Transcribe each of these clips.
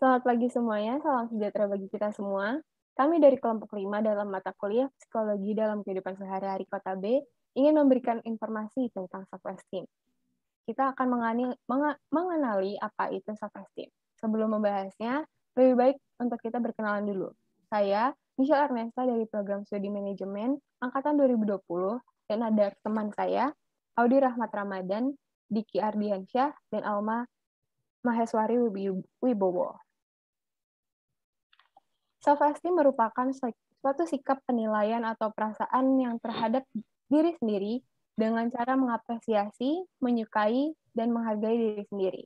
Selamat pagi semuanya, salam sejahtera bagi kita semua. Kami dari kelompok 5 dalam mata kuliah Psikologi dalam Kehidupan Sehari-hari Kota B ingin memberikan informasi tentang self-esteem. Kita akan mengani, mengenali apa itu self-esteem. Sebelum membahasnya, lebih baik untuk kita berkenalan dulu. Saya, Michelle Ernesta dari Program Studi Manajemen Angkatan 2020, dan ada teman saya, Audi Rahmat Ramadan, Diki Ardiansyah, dan Alma Maheswari Wibowo. Self-esteem merupakan suatu sikap penilaian atau perasaan yang terhadap diri sendiri dengan cara mengapresiasi, menyukai, dan menghargai diri sendiri.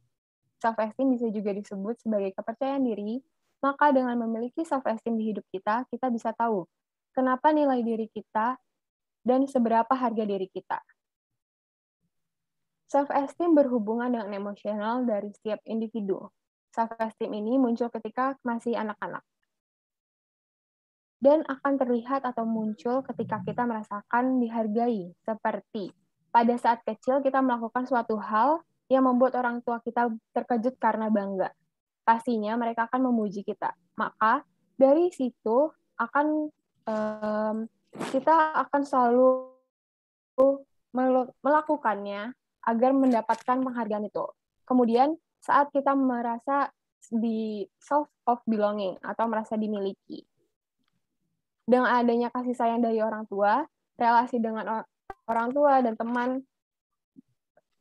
Self-esteem bisa juga disebut sebagai kepercayaan diri, maka dengan memiliki self-esteem di hidup kita, kita bisa tahu kenapa nilai diri kita dan seberapa harga diri kita. Self-esteem berhubungan dengan emosional dari setiap individu. Self-esteem ini muncul ketika masih anak-anak. Dan akan terlihat atau muncul ketika kita merasakan dihargai, seperti pada saat kecil kita melakukan suatu hal yang membuat orang tua kita terkejut karena bangga. Pastinya mereka akan memuji kita. Maka dari situ akan um, kita akan selalu melakukannya agar mendapatkan penghargaan itu. Kemudian saat kita merasa di self of belonging atau merasa dimiliki. Dengan adanya kasih sayang dari orang tua, relasi dengan orang tua dan teman,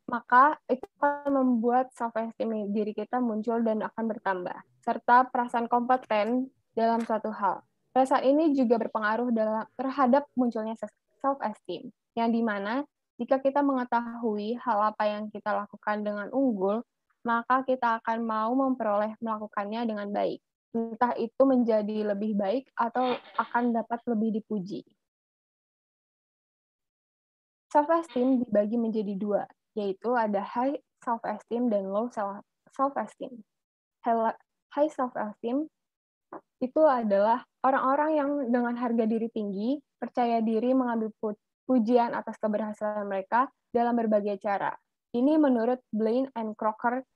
maka itu akan membuat self esteem diri kita muncul dan akan bertambah, serta perasaan kompeten dalam suatu hal. Perasaan ini juga berpengaruh dalam, terhadap munculnya self esteem, yang di mana jika kita mengetahui hal apa yang kita lakukan dengan unggul, maka kita akan mau memperoleh melakukannya dengan baik. Entah itu menjadi lebih baik atau akan dapat lebih dipuji. Self-esteem dibagi menjadi dua, yaitu ada high self-esteem dan low self-esteem. High self-esteem itu adalah orang-orang yang dengan harga diri tinggi, percaya diri mengambil pujian atas keberhasilan mereka dalam berbagai cara. Ini menurut Blaine and Crocker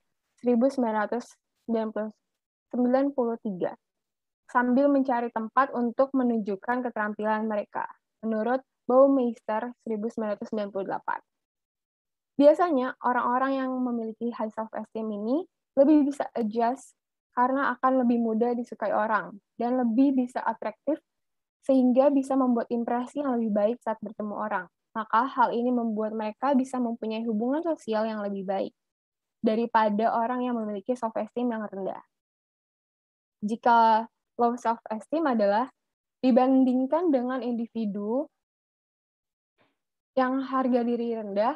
1993 sambil mencari tempat untuk menunjukkan keterampilan mereka. Menurut Baumeister 1998. Biasanya orang-orang yang memiliki high self-esteem ini lebih bisa adjust karena akan lebih mudah disukai orang dan lebih bisa atraktif sehingga bisa membuat impresi yang lebih baik saat bertemu orang. Maka hal ini membuat mereka bisa mempunyai hubungan sosial yang lebih baik daripada orang yang memiliki self-esteem yang rendah. Jika low self-esteem adalah dibandingkan dengan individu yang harga diri rendah,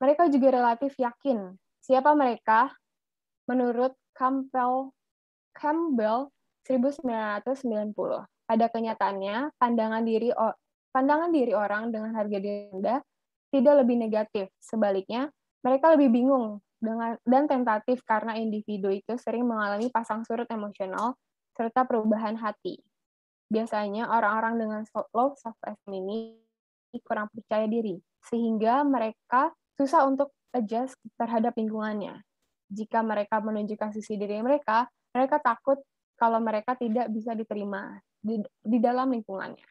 mereka juga relatif yakin siapa mereka menurut Campbell, Campbell 1990. Pada kenyataannya, pandangan diri pandangan diri orang dengan harga diri rendah tidak lebih negatif. Sebaliknya, mereka lebih bingung dengan dan tentatif karena individu itu sering mengalami pasang surut emosional serta perubahan hati. Biasanya orang-orang dengan low self-esteem ini kurang percaya diri, sehingga mereka susah untuk adjust terhadap lingkungannya. Jika mereka menunjukkan sisi diri mereka, mereka takut kalau mereka tidak bisa diterima di, di dalam lingkungannya.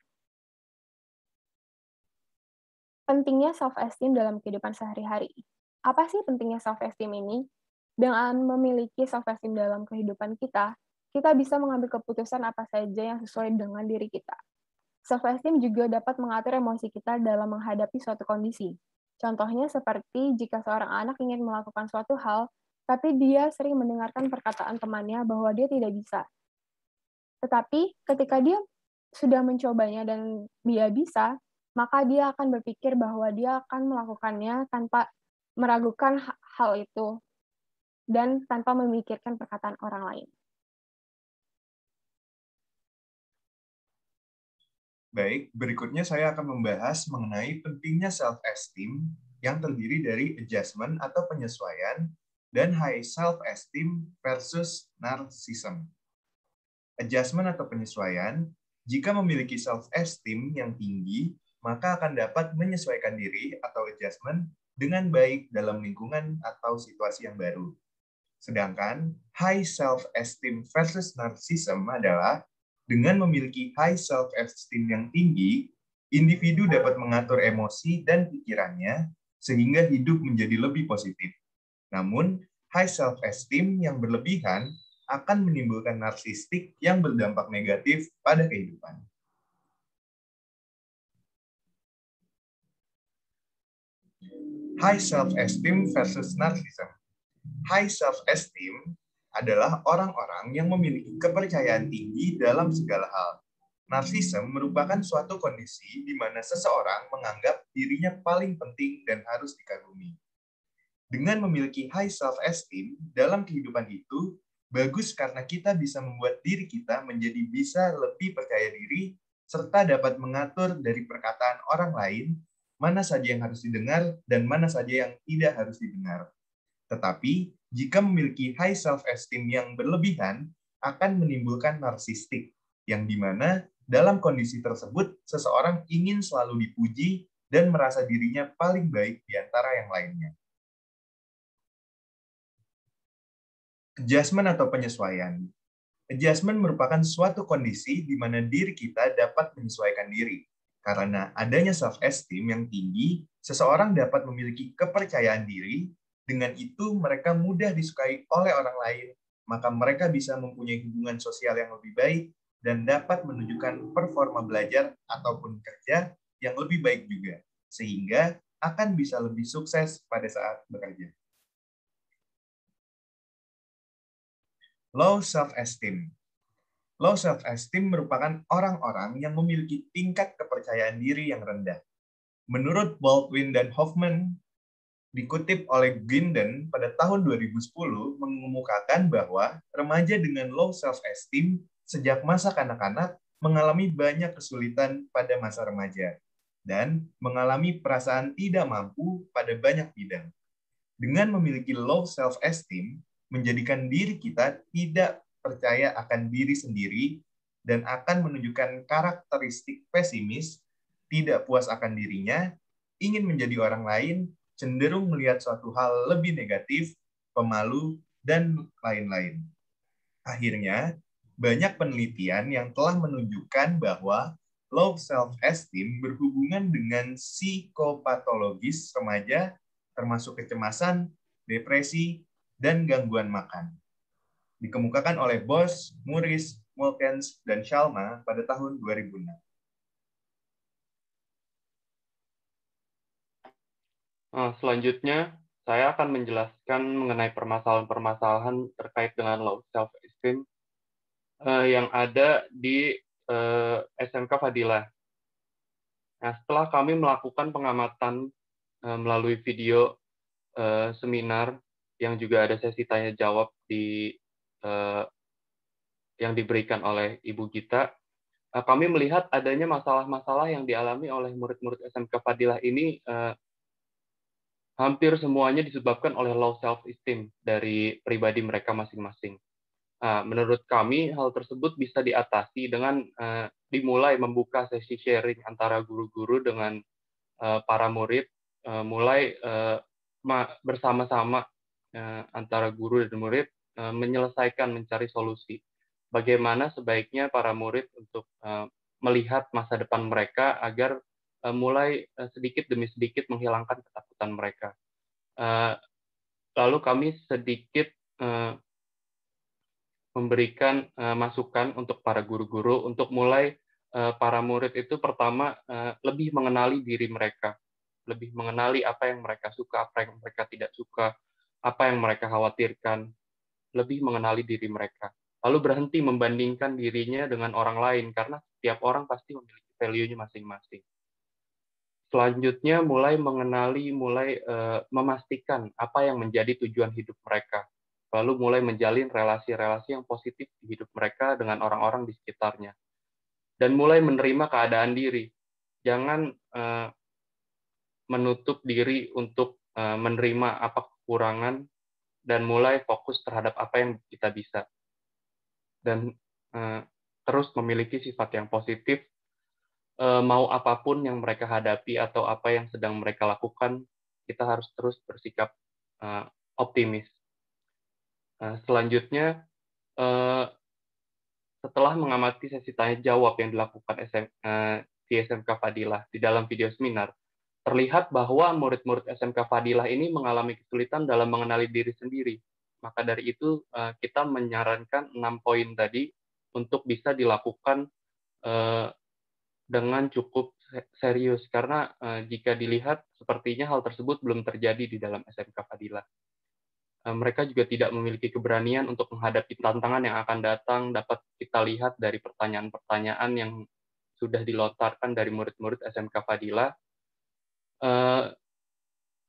Pentingnya self-esteem dalam kehidupan sehari-hari. Apa sih pentingnya self-esteem ini? Dengan memiliki self-esteem dalam kehidupan kita, kita bisa mengambil keputusan apa saja yang sesuai dengan diri kita. Self-esteem juga dapat mengatur emosi kita dalam menghadapi suatu kondisi. Contohnya seperti jika seorang anak ingin melakukan suatu hal, tapi dia sering mendengarkan perkataan temannya bahwa dia tidak bisa, tetapi ketika dia sudah mencobanya dan dia bisa, maka dia akan berpikir bahwa dia akan melakukannya tanpa meragukan hal itu dan tanpa memikirkan perkataan orang lain. Baik, berikutnya saya akan membahas mengenai pentingnya self-esteem yang terdiri dari adjustment atau penyesuaian dan high self-esteem versus narcissism adjustment atau penyesuaian, jika memiliki self-esteem yang tinggi, maka akan dapat menyesuaikan diri atau adjustment dengan baik dalam lingkungan atau situasi yang baru. Sedangkan high self-esteem versus narcissism adalah dengan memiliki high self-esteem yang tinggi, individu dapat mengatur emosi dan pikirannya sehingga hidup menjadi lebih positif. Namun, high self-esteem yang berlebihan akan menimbulkan narsistik yang berdampak negatif pada kehidupan. High self-esteem versus narcissism. High self-esteem adalah orang-orang yang memiliki kepercayaan tinggi dalam segala hal. Narsisme merupakan suatu kondisi di mana seseorang menganggap dirinya paling penting dan harus dikagumi. Dengan memiliki high self-esteem dalam kehidupan itu, bagus karena kita bisa membuat diri kita menjadi bisa lebih percaya diri, serta dapat mengatur dari perkataan orang lain, mana saja yang harus didengar dan mana saja yang tidak harus didengar. Tetapi, jika memiliki high self-esteem yang berlebihan, akan menimbulkan narsistik, yang di mana dalam kondisi tersebut seseorang ingin selalu dipuji dan merasa dirinya paling baik di antara yang lainnya. Adjustment atau penyesuaian. Adjustment merupakan suatu kondisi di mana diri kita dapat menyesuaikan diri. Karena adanya self-esteem yang tinggi, seseorang dapat memiliki kepercayaan diri dengan itu, mereka mudah disukai oleh orang lain, maka mereka bisa mempunyai hubungan sosial yang lebih baik dan dapat menunjukkan performa belajar ataupun kerja yang lebih baik juga, sehingga akan bisa lebih sukses pada saat bekerja. Low self-esteem. Low self-esteem merupakan orang-orang yang memiliki tingkat kepercayaan diri yang rendah. Menurut Baldwin dan Hoffman, dikutip oleh Ginden pada tahun 2010 mengemukakan bahwa remaja dengan low self-esteem sejak masa kanak-kanak mengalami banyak kesulitan pada masa remaja dan mengalami perasaan tidak mampu pada banyak bidang. Dengan memiliki low self-esteem, menjadikan diri kita tidak percaya akan diri sendiri dan akan menunjukkan karakteristik pesimis, tidak puas akan dirinya, ingin menjadi orang lain, cenderung melihat suatu hal lebih negatif, pemalu, dan lain-lain. Akhirnya, banyak penelitian yang telah menunjukkan bahwa low self-esteem berhubungan dengan psikopatologis remaja, termasuk kecemasan, depresi, dan gangguan makan. Dikemukakan oleh Bos, Muris, Mulkens, dan Shalma pada tahun 2006. Nah, selanjutnya, saya akan menjelaskan mengenai permasalahan-permasalahan terkait dengan low self-esteem uh, yang ada di eh, SMK Fadilah. Nah, setelah kami melakukan pengamatan melalui video seminar yang juga ada sesi tanya jawab di uh, yang diberikan oleh Ibu Gita, uh, kami melihat adanya masalah-masalah yang dialami oleh murid-murid SMK Fadilah ini uh, hampir semuanya disebabkan oleh low self-esteem dari pribadi mereka masing-masing. Menurut kami, hal tersebut bisa diatasi dengan dimulai membuka sesi sharing antara guru-guru dengan para murid, mulai bersama-sama antara guru dan murid menyelesaikan mencari solusi. Bagaimana sebaiknya para murid untuk uh, melihat masa depan mereka agar uh, mulai sedikit demi sedikit menghilangkan ketakutan mereka. Lalu kami sedikit memberikan masukan untuk para guru-guru untuk mulai para murid itu pertama lebih mengenali diri mereka, lebih mengenali apa yang mereka suka, apa yang mereka tidak suka, apa yang mereka khawatirkan, lebih mengenali diri mereka. Lalu berhenti membandingkan dirinya dengan orang lain karena setiap orang pasti memiliki value-nya masing-masing selanjutnya mulai mengenali, mulai uh, memastikan apa yang menjadi tujuan hidup mereka, lalu mulai menjalin relasi-relasi yang positif di hidup mereka dengan orang-orang di sekitarnya, dan mulai menerima keadaan diri. Jangan uh, menutup diri untuk uh, menerima apa kekurangan dan mulai fokus terhadap apa yang kita bisa, dan uh, terus memiliki sifat yang positif Eh, mau apa pun yang mereka hadapi atau apa yang sedang mereka lakukan, kita harus terus bersikap uh, optimis. selanjutnya, setelah mengamati sesi tanya jawab yang dilakukan SM, di SMK Fadilah di dalam video seminar, terlihat bahwa murid-murid SMK Fadilah ini mengalami kesulitan dalam mengenali diri sendiri. Maka dari itu kita menyarankan enam poin tadi untuk bisa dilakukan dengan cukup serius karena jika dilihat sepertinya hal tersebut belum terjadi di dalam SMK Fadilah. Eh, mereka juga tidak memiliki keberanian untuk menghadapi tantangan yang akan datang dapat kita lihat dari pertanyaan-pertanyaan yang sudah dilontarkan dari murid-murid SMK Fadila. Eh,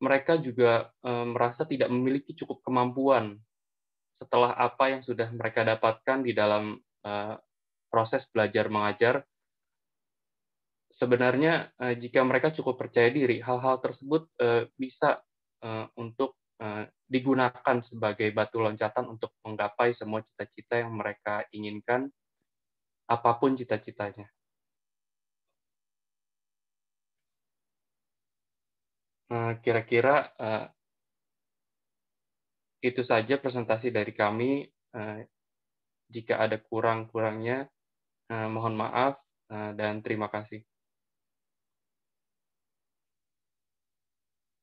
mereka juga eh, merasa tidak memiliki cukup kemampuan setelah apa yang sudah mereka dapatkan di dalam proses belajar mengajar. Sebenarnya jika mereka cukup percaya diri, hal-hal tersebut bisa untuk Eh, digunakan sebagai batu loncatan untuk menggapai semua cita-cita yang mereka inginkan, apa pun cita-citanya. Kira-kira uh, itu saja presentasi dari kami. Uh, jika ada kurang-kurangnya, uh, mohon maaf uh, dan terima kasih.